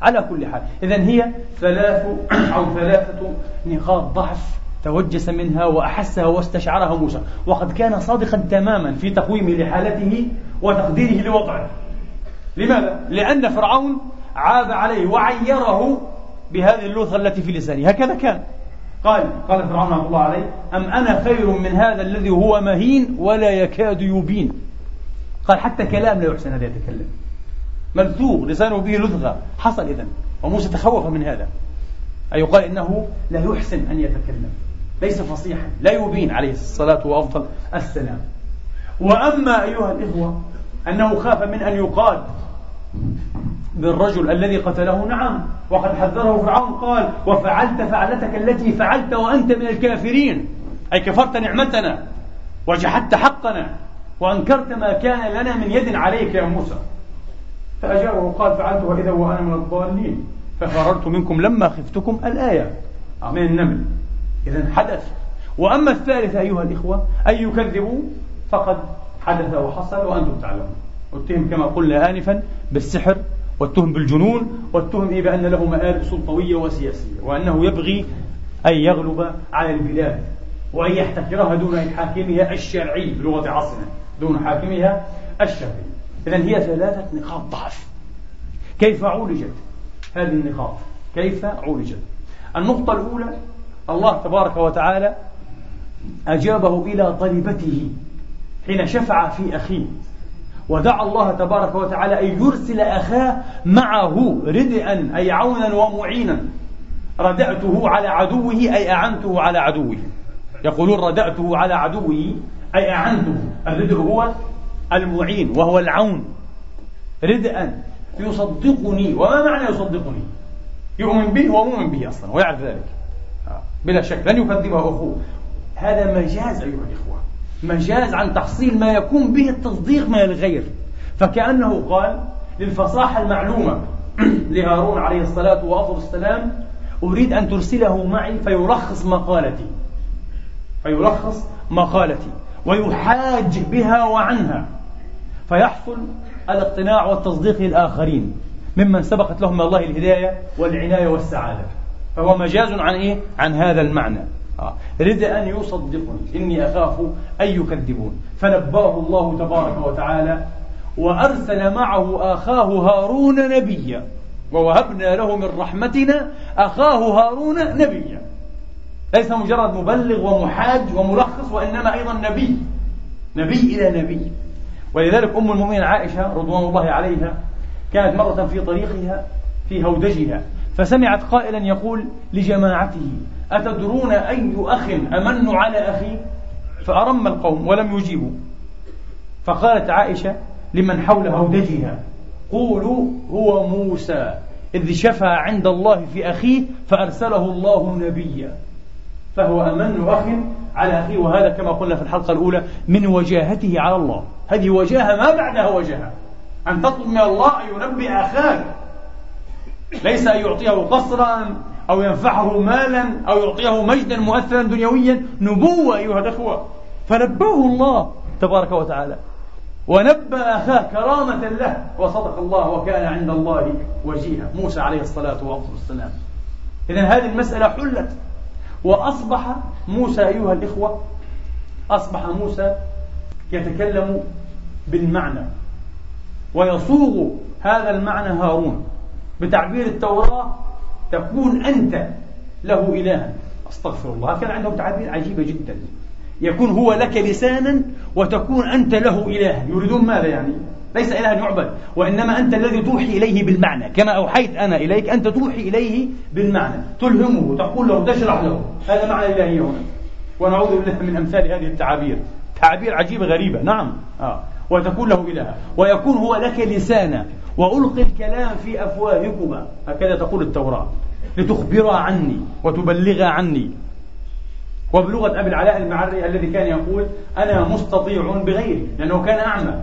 على كل حال إذا هي ثلاث أو ثلاثة نقاط ضعف توجس منها وأحسها واستشعرها موسى. وقد كان صادقا تماما في تقويمه لحالته وتقديره لوضعه. لماذا؟ لأن فرعون عاب عليه وعيره بهذه اللوثة التي في لسانه. هكذا كان. قال قال فرعون رحمة الله عليه أم أنا خير من هذا الذي هو مهين ولا يكاد يبين؟ قال حتى كلام لا يحسن هذا يتكلم. ملثوغ لسانه به لثغة. حصل إذن. وموسى تخوف من هذا. أي يقال إنه لا يحسن أن يتكلم. ليس فصيحا لا يبين عليه الصلاة وأفضل السلام. وأما أيها الإخوة أنه خاف من أن يقاد بالرجل الذي قتله نعم وقد حذره فرعون قال وفعلت فعلتك التي فعلت وأنت من الكافرين. أي كفرت نعمتنا وجحدت حقنا وأنكرت ما كان لنا من يد عليك يا موسى. فأجابه وقال فعلتها إذا وأنا من الضالين. ففررت منكم لما خفتكم الآية. من النمل إذا حدث. وأما الثالث أيها الإخوة أن يكذبوا فقد حدث وحصل وأنتم تعلمون. واتهم كما قلنا آنفا بالسحر واتهم بالجنون واتهم بأن له مآرب سلطوية وسياسية وأنه يبغي أن يغلب على البلاد وأن يحتكرها دون حاكمها الشرعي بلغة عصرنا دون حاكمها الشرعي. إذا هي ثلاثة نقاط ضعف. كيف عولجت هذه النقاط؟ كيف عولجت؟ النقطة الأولى الله تبارك وتعالى أجابه إلى طلبته حين شفع في أخيه ودعا الله تبارك وتعالى أن يرسل أخاه معه ردءا أي عونا ومعينا. ردأته على عدوه أي أعنته على عدوه. يقولون ردأته على عدوه أي أعنته. الردء هو المعين وهو العون. ردءا يصدقني. وما معنى يصدقني؟ يؤمن به ومؤمن به أصلا ويعرف ذلك. بلا شك لن يكذبه. أخوه هذا مجاز أيها الإخوة. مجاز عن تحصيل ما يكون به التصديق من الغير. فكأنه قال للفصاحة المعلومة لهارون عليه الصلاة وأفضل السلام أريد أن ترسله معي فيرخص مقالتي. فيلخص مقالتي. ويحاج بها وعنها. فيحصل الاقتناع والتصديق للآخرين. ممن سبقت لهم الله الهداية والعناية والسعادة. فهو مجاز عن إيه؟ عن هذا المعنى. آه. رد أن يصدقني. إني أخاف أن يكذبون. فنبأه الله تبارك وتعالى وأرسل معه أخاه هارون نبيا. ووهبنا له من رحمتنا أخاه هارون نبيا. ليس مجرد مبلغ ومحاج وملخص وإنما أيضا نبي. نبي إلى نبي. ولذلك أم المؤمنين عائشة رضوان الله عليها كانت مرة في طريقها في هودجها. فسمعت قائلا يقول لجماعته أتدرون أي أخ أمن على أخي؟ فأرم القوم ولم يجيبوا. فقالت عائشة لمن حول هودجها قولوا هو موسى إذ شفى عند الله في أخيه فأرسله الله نبيا. فهو أمن أخ على أخيه وهذا كما قلنا في الحلقة الأولى من وجاهته على الله. هذه وجاهة ما بعدها وجاهة. أن تطلب من الله أن ينبئ أخاك. ليس أن يعطيه قصرا أو ينفعه مالا أو يعطيه مجدا مؤثرا دنيويا. نبوة أيها الأخوة. فنباه الله تبارك وتعالى. ونبأ أخاه كرامة له. وصدق الله وكان عند الله وجيها. موسى عليه الصلاة والسلام. إذا هذه المسألة حلت. وأصبح موسى أيها الإخوة أصبح موسى يتكلم بالمعنى. ويصوغ هذا المعنى هارون. بتعبير التوراة تكون أنت له إلها أستغفر الله. كان عندهم تعابير عجيبة جدا. يكون هو لك لسانا وتكون أنت له إلها يريدون ماذا يعني؟ ليس إلها يعبد وإنما أنت الذي توحي إليه بالمعنى. كما أوحيت أنا إليك أنت توحي إليه بالمعنى. تلهمه تقول له تشرح له. هذا معنى الإلهية هنا. ونعوذ بالله من أمثال هذه التعابير. تعابير عجيبة غريبة. نعم. آه. وتكون له إلها. ويكون هو لك لسانا. وألقي الكلام في أفواهكما. هكذا تقول التوراة. لتخبر عني وتبلغ عني. وبلغة أبي العلاء المعري الذي كان يقول أنا مستطيع بغيري لأنه كان أعمى.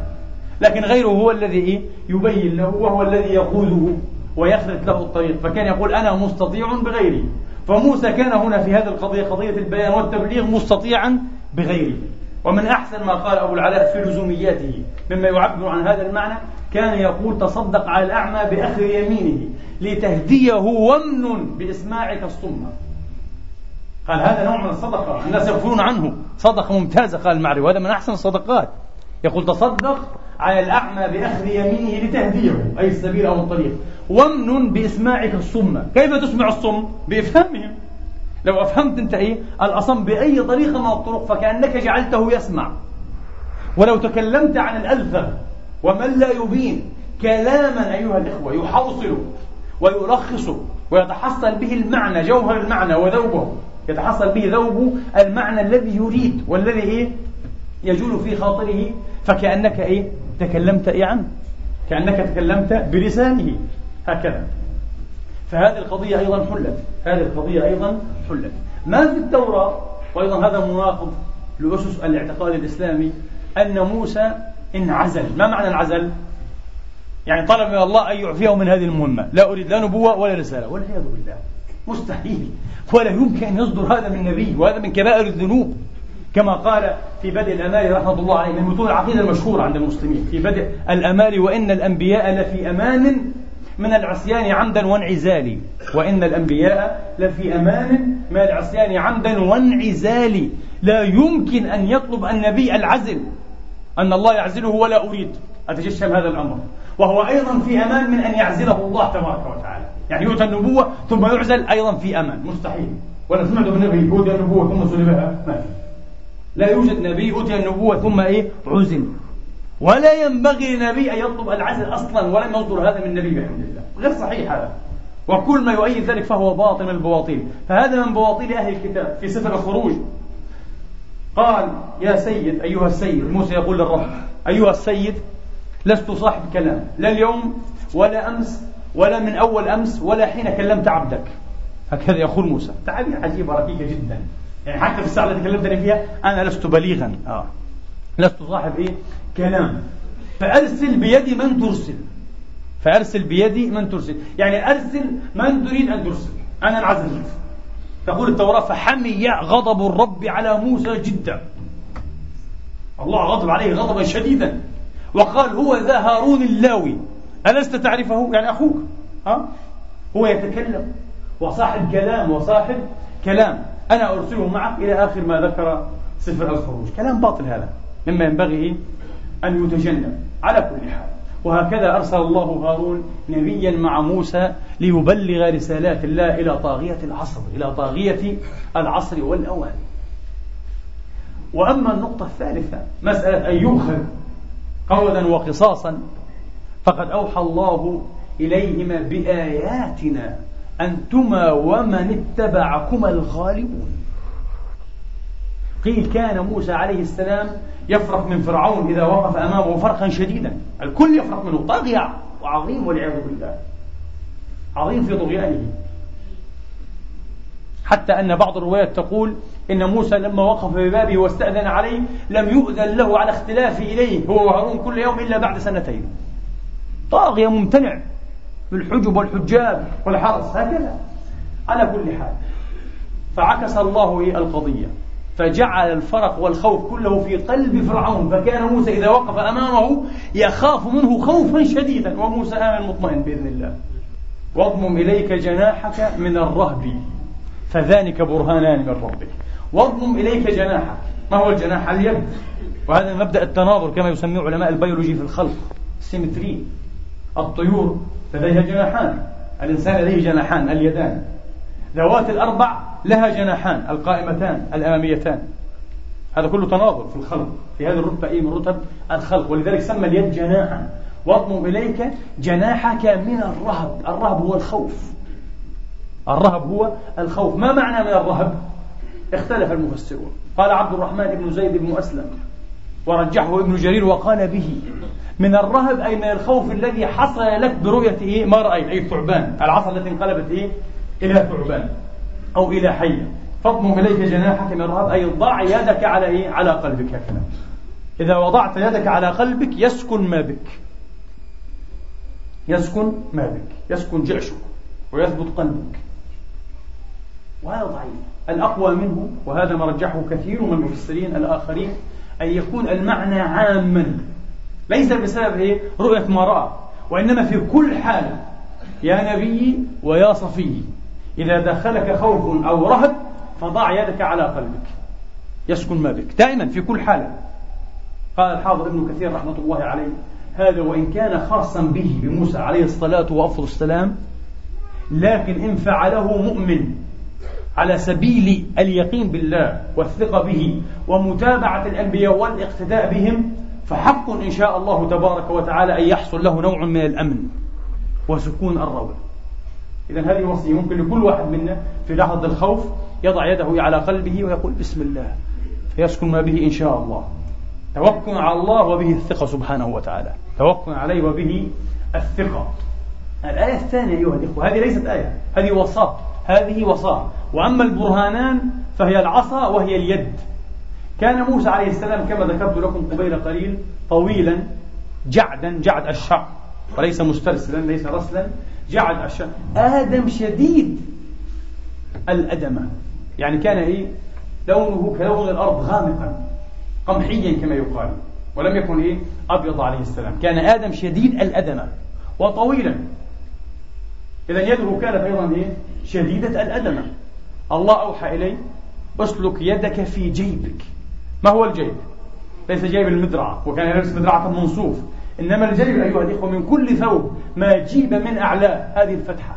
لكن غيره هو الذي؟ يبين له وهو الذي يقوده ويخرج له الطريق. فكان يقول أنا مستطيع بغيري. فموسى كان هنا في هذه القضية قضية البيان والتبليغ مستطيعا بغيره ومن أحسن ما قال أبو العلاء في لزومياته مما يعبر عن هذا المعنى كان يقول تصدق على الأعمى بأخذ يمينه لتهديه ومن بإسماعك الصمة قال هذا نوع من الصدقة الناس يغفلون عنه. صدقة ممتازة قال المعري وهذا من أحسن الصدقات. يقول تصدق على الأعمى بأخذ يمينه لتهديه أي السبيل أو الطريق. ومن بإسماعك الصمة كيف تسمع الصم؟ بإفهامهم. لو أفهمت أنت إيه الأصم بأي طريقة من الطرق فكأنك جعلته يسمع. ولو تكلمت عن الألفة ومن لا يبين كلاما أيها الإخوة يحوصل ويلخص ويتحصل به المعنى جوهر المعنى وذوبه. يتحصل به ذوب المعنى الذي يريد والذي إيه يجول في خاطره فكأنك إيه؟ تكلمت إيه عنه؟ كأنك تكلمت بلسانه. هكذا. فهذه القضية أيضا حلت. هذه القضية أيضا حلت. ما في التوراة وأيضا هذا مناقض لأسس الاعتقاد الإسلامي أن موسى انعزل. ما معنى انعزل؟ يعني طلب من الله أن يعفيه من هذه المهمة. لا أريد لا نبوة ولا رسالة. والعياذ بالله. مستحيل. ولا يمكن أن يصدر هذا من نبي وهذا من كبائر الذنوب. كما قال في بدء الأمال رحمة الله عليه من متون العقيدة المشهورة عند المسلمين في بدء الأمال وإن الأنبياء لفي أمان من العصيان عمدا وانعزال وإن الأنبياء لفي أمان من العصيان عمدا وانعزال لا يمكن أن يطلب النبي العزل. أن الله يعزله ولا أريد. أتجشم هذا الأمر؟ وهو أيضا في أمان من أن يعزله الله تبارك وتعالى. يعني يؤتى النبوة ثم يعزل أيضا في أمان. مستحيل. ولا سمعت من نبي أوتي النبوة ثم سلبها ما في. لا يوجد نبي أوتي النبوة ثم إيه؟ عزل. ولا ينبغي لنبي أن يطلب العزل أصلا ولم يصدر هذا من النبي بحمد الله. غير صحيح هذا. وكل ما يؤيد ذلك فهو باطل من البواطيل فهذا من بواطيل أهل الكتاب في سفر الخروج. قال يا سيد أيها السيد. موسى يقول للرب أيها السيد لست صاحب كلام. لا اليوم ولا أمس ولا من أول أمس ولا حين كلمت عبدك. هكذا يقول موسى. تعابير عجيبة رقيقة جدا. يعني حتى في الساعة التي كلمتني فيها أنا لست بليغا. آه. لست صاحب إيه؟ كلام. فأرسل بيدي من ترسل. فأرسل بيدي من ترسل. يعني أرسل من تريد أن ترسل. أنا انعزلت تقول التوراة فحمي غضب الرب على موسى جدا. الله غضب عليه غضبا شديدا. وقال هو ذا هارون اللاوي. ألست تعرفه؟ يعني أخوك. ها؟ هو يتكلم. وصاحب كلام وصاحب كلام. أنا أرسله معك إلى آخر ما ذكر سفر الخروج. كلام باطل هذا. مما ينبغي أن يتجنب. على كل حال وهكذا أرسل الله هارون نبيا مع موسى ليبلغ رسالات الله إلى طاغية العصر إلى طاغية العصر والأوان. وأما النقطة الثالثة مسألة أن يؤخذ قولا وقصاصا فقد أوحى الله إليهما بآياتنا أنتما ومن اتبعكما الغالبون. قيل كان موسى عليه السلام يفرح من فرعون إذا وقف أمامه فرحا شديدا. الكل يفرح منه. طاغية وعظيم والعياذ بالله. عظيم في طغيانه. حتى أن بعض الروايات تقول إن موسى لما وقف ببابه واستأذن عليه لم يؤذن له على اختلاف إليه هو وهارون كل يوم إلا بعد سنتين. طاغية ممتنع بالحجب والحجاب والحرس هكذا. على كل حال. فعكس الله القضية. فجعل الفرق والخوف كله في قلب فرعون فكان موسى إذا وقف أمامه يخاف منه خوفا شديدا وموسى آمن مطمئن بإذن الله. واضمم إليك جناحك من الرهب فذلك برهانان من ربك. واضمم إليك جناحك ما هو الجناح؟ اليد. وهذا مبدأ التناظر كما يسميه علماء البيولوجي في الخلق. ال symmetry الطيور لديها جناحان الإنسان لديه جناحان اليدان. ذوات الأربع لها جناحان القائمتان الأماميتان. هذا كله تناظر في الخلق في هذه الرتبة أي من رتب الخلق. ولذلك سمى اليد جناحا. واضمم إليك جناحك من الرهب. الرهب هو الخوف. الرهب هو الخوف. ما معنى من الرهب؟ اختلف المفسرون. قال عبد الرحمن بن زيد بن أسلم ورجحه ابن جرير وقال به من الرهب أي من الخوف الذي حصل لك برؤية إيه؟ ما رأيت أي الثعبان. العصا التي انقلبت إيه؟ إلى ثعبان. أو إلى حية فاضمم إليك جناحك من الرهب أي ضع يدك على إيه؟ على قلبك هكذا إذا وضعت يدك على قلبك يسكن ما بك. يسكن ما بك. يسكن جأشك ويثبت قلبك. وهذا ضعيف. الأقوى منه وهذا ما رجحه كثير من المفسرين الآخرين أن يكون المعنى عاما. ليس بسبب إيه؟ رؤية ما رأى وإنما في كل حال. يا نبي ويا صفي. إذا دخلك خوف أو رهب فضع يدك على قلبك. يسكن ما بك. دائما في كل حالة. قال الحافظ ابن كثير رحمة الله عليه هذا وإن كان خاصا به بموسى عليه الصلاة وأفضل السلام لكن إن فعله مؤمن على سبيل اليقين بالله والثقة به ومتابعة الأنبياء والاقتداء بهم فحق إن شاء الله تبارك وتعالى أن يحصل له نوع من الأمن وسكون الروع إذا هذه وصية ممكن لكل واحد منا في لحظة الخوف يضع يده على قلبه ويقول بسم الله فيسكن ما به إن شاء الله. توكل على الله وبه الثقة سبحانه وتعالى. توكل عليه وبه الثقة. الآية الثانية أيها الإخوة هذه ليست آية هذه وصاة هذه وصاة. وأما البرهانان فهي العصا وهي اليد. كان موسى عليه السلام كما ذكرت لكم قبيل قليل طويلا جعدا جعد الشعر وليس مسترسلا ليس رسلا جعد الشعر آدم شديد الأدمة يعني كان إيه؟ لونه كلون الأرض غامقا قمحيا كما يقال. ولم يكن إيه؟ أبيض عليه السلام. كان آدم شديد الأدمة وطويلا. إذا يده كانت أيضا إيه؟ شديدة الأدمة الله أوحى إليه أسلك يدك في جيبك. ما هو الجيب؟ ليس جيب المدرعة. وكان يلبس مدرعة منصوف. إنما الجيب أيها الإخوة من كل ثوب ما جيب من أعلاه هذه الفتحة.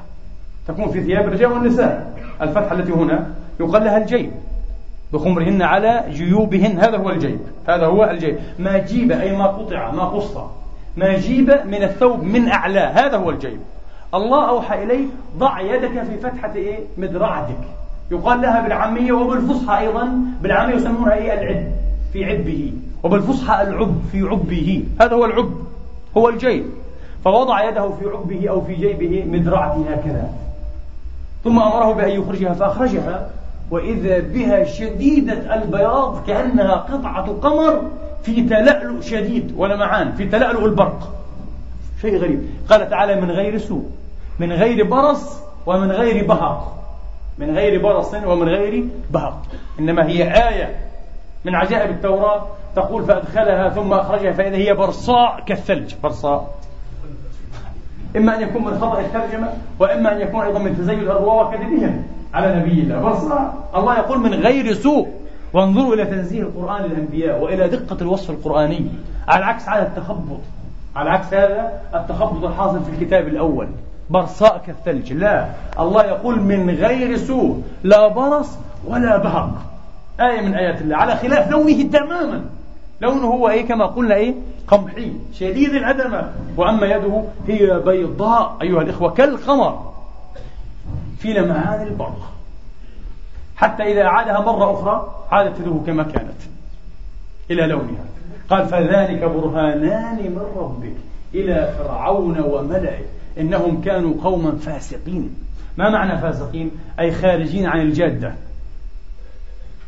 تكون في ثياب الرجال والنساء. الفتحة التي هنا يقال لها الجيب. بخمرهن على جيوبهن. هذا هو الجيب. هذا هو الجيب. ما جيب أي ما قطع ما قص. ما جيب من الثوب من أعلاه هذا هو الجيب. الله أوحى إليه ضع يدك في فتحة إيه؟ مدرعتك. يقال لها بالعامية وبالفصحى أيضا. بالعامية يسمونها إيه؟ العد في عبه. وبالفصحى العب في عبه. هذا هو العب هو الجيب. فوضع يده في عبه أو في جيبه مدرعته هكذا. ثم أمره بأن يخرجها فأخرجها. وإذا بها شديدة البياض كأنها قطعة قمر في تلألؤ شديد ولمعان في تلألؤ البرق. شيء غريب. قال تعالى من غير سوء من غير برص ومن غير بهق. من غير برص ومن غير بهق. إنما هي آية من عجائب التوراة تقول فأدخلها ثم أخرجها فإذا هي برصاء كالثلج. برصاء إما أن يكون من خطأ الترجمة وإما أن يكون أيضا من تزيد الرواة وكذبهم على نبي الله. برصاء الله يقول من غير سوء. وانظروا إلى تنزيه القرآن للأنبياء وإلى دقة الوصف القرآني. على عكس هذا التخبط. على عكس هذا التخبط الحاصل في الكتاب الأول. برصاء كالثلج. لا. الله يقول من غير سوء. لا برص ولا بهق. آية من آيات الله. على خلاف لونه تماما. لونه هو إيه كما قلنا إيه؟ قمحي. شديد العدمة وأما يده هي بيضاء أيها الإخوة كالقمر. في لمعان البرق. حتى إذا أعادها مرة أخرى عادت يده كما كانت. إلى لونها. قال فذلك برهانان من ربك إلى فرعون وملئه. إنهم كانوا قوما فاسقين. ما معنى فاسقين؟ أي خارجين عن الجادة.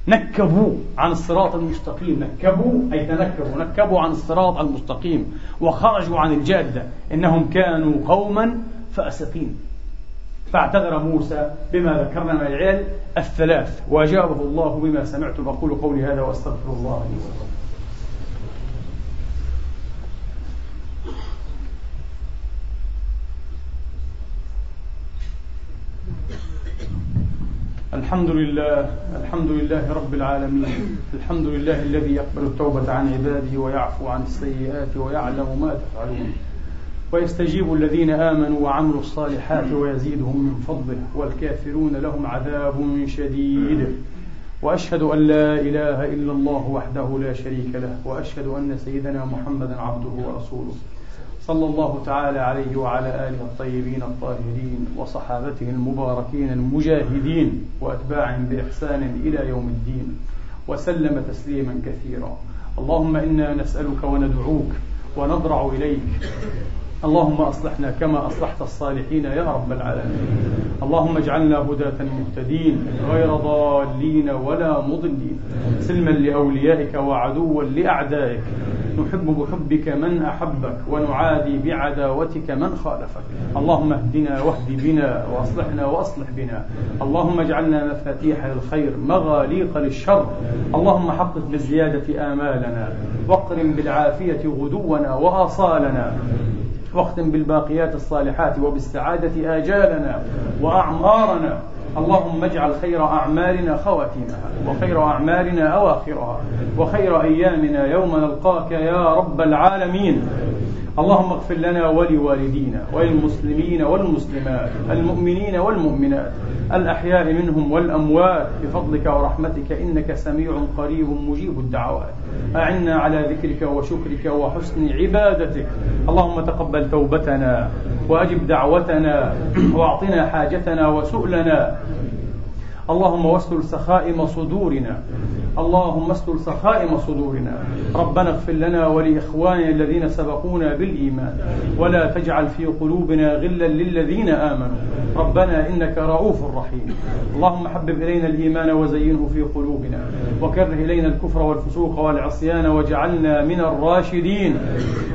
نكبوا عن الصراط المستقيم. نكبوا أي تنكبوا. نكبوا عن الصراط المستقيم. وخرجوا عن الجادة. إنهم كانوا قوما فاسقين. فاعتذر موسى بما ذكرنا من العلل الثلاث. وأجابه الله بما سمعت أقول قولي هذا وأستغفر الله لي ولكم. الحمد لله الحمد لله رب العالمين الحمد لله الذي يقبل التوبة عن عباده ويعفو عن السيئات ويعلم ما تفعلون. ويستجيب الذين آمنوا وعملوا الصالحات ويزيدهم من فضله والكافرون لهم عذاب شديد. وأشهد أن لا إله إلا الله وحده لا شريك له وأشهد أن سيدنا محمدا عبده ورسوله. صلى الله تعالى عليه وعلى آله الطيبين الطاهرين وصحابته المباركين المجاهدين وأتباعهم بإحسان إلى يوم الدين وسلم تسليما كثيرا. اللهم إنا نسألك وندعوك ونضرع إليك. اللهم أصلحنا كما أصلحت الصالحين يا رب العالمين. اللهم اجعلنا هداة مهتدين غير ضالين ولا مضلين. سلما لأوليائك وعدوا لأعدائك. نحب بحبك من أحبك ونعادي بعداوتك من خالفك. اللهم اهدنا واهد بنا وأصلحنا وأصلح بنا. اللهم اجعلنا مفاتيح للخير مغاليق للشر. اللهم حقق بالزيادة آمالنا واقرم بالعافية غدونا وآصالنا واختم بالباقيات الصالحات وبالسعادة آجالنا وأعمارنا. اللهم اجعل خير أعمالنا خواتيمها وخير أعمالنا أواخرها وخير أيامنا يوم نلقاك يا رب العالمين. اللهم اغفر لنا ولوالدينا وللمسلمين والمسلمات المؤمنين والمؤمنات الأحياء منهم والأموات بفضلك ورحمتك إنك سميع قريب مجيب الدعوات. أعنا على ذكرك وشكرك وحسن عبادتك. اللهم تقبل توبتنا وأجب دعوتنا وأعطنا حاجتنا وسؤلنا. اللهم واستر سخائم صدورنا. اللهم استر سخائم صدورنا. ربنا اغفر لنا ولإخواننا الذين سبقونا بالإيمان. ولا تجعل في قلوبنا غلا للذين آمنوا. ربنا إنك رؤوف رحيم. اللهم حبب إلينا الإيمان وزينه في قلوبنا. وكره إلينا الكفر والفسوق والعصيان وجعلنا من الراشدين.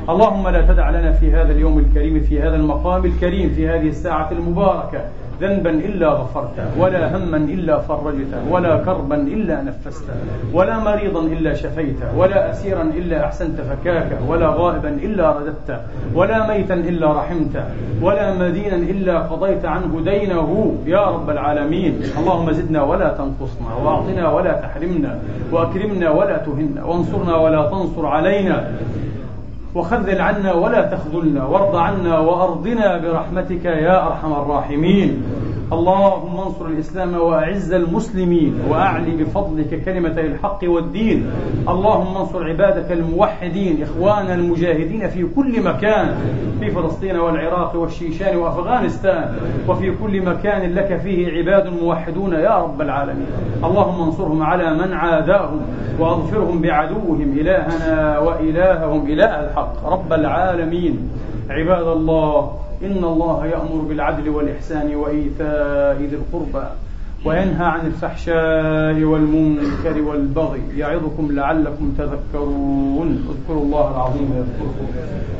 اللهم لا تدع لنا في هذا اليوم الكريم في هذا المقام الكريم في هذه الساعة المباركة. ذنبا إلا غفرته ولا هما إلا فرجته ولا كربا إلا نفسته ولا مريضا إلا شفيته ولا أسيرا إلا أحسنت فكاكه ولا غائبا إلا رددته ولا ميتا إلا رحمته ولا مدينا إلا قضيت عنه دينه. يا رب العالمين اللهم زدنا ولا تنقصنا وأعطنا ولا تحرمنا وأكرمنا ولا تهنا وانصرنا ولا تنصر علينا. وخذل عنا ولا تخذلنا وارض عنا وأرضنا برحمتك يا أرحم الراحمين. اللهم انصر الإسلام وأعز المسلمين وأعلي بفضلك كلمة الحق والدين. اللهم انصر عبادك الموحدين اخواننا المجاهدين في كل مكان في فلسطين والعراق والشيشان وأفغانستان وفي كل مكان لك فيه عباد موحدون يا رب العالمين. اللهم انصرهم على من عاداهم وأظفرهم بعدوهم إلهنا وإلههم إله الحق. رب العالمين. عباد الله إن الله يأمر بالعدل والإحسان وإيتاء ذي القربى وينهى عن الفحشاء والمنكر والبغي يعظكم لعلكم تذكرون. اذكروا الله العظيم يذكركم.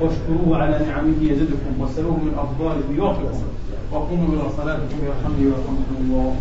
واشكروه على نعمه يزدكم واسألوه من أفضاله يعطكم وقوموا إلى صلاتكم يرحمني ويرحمكم الله.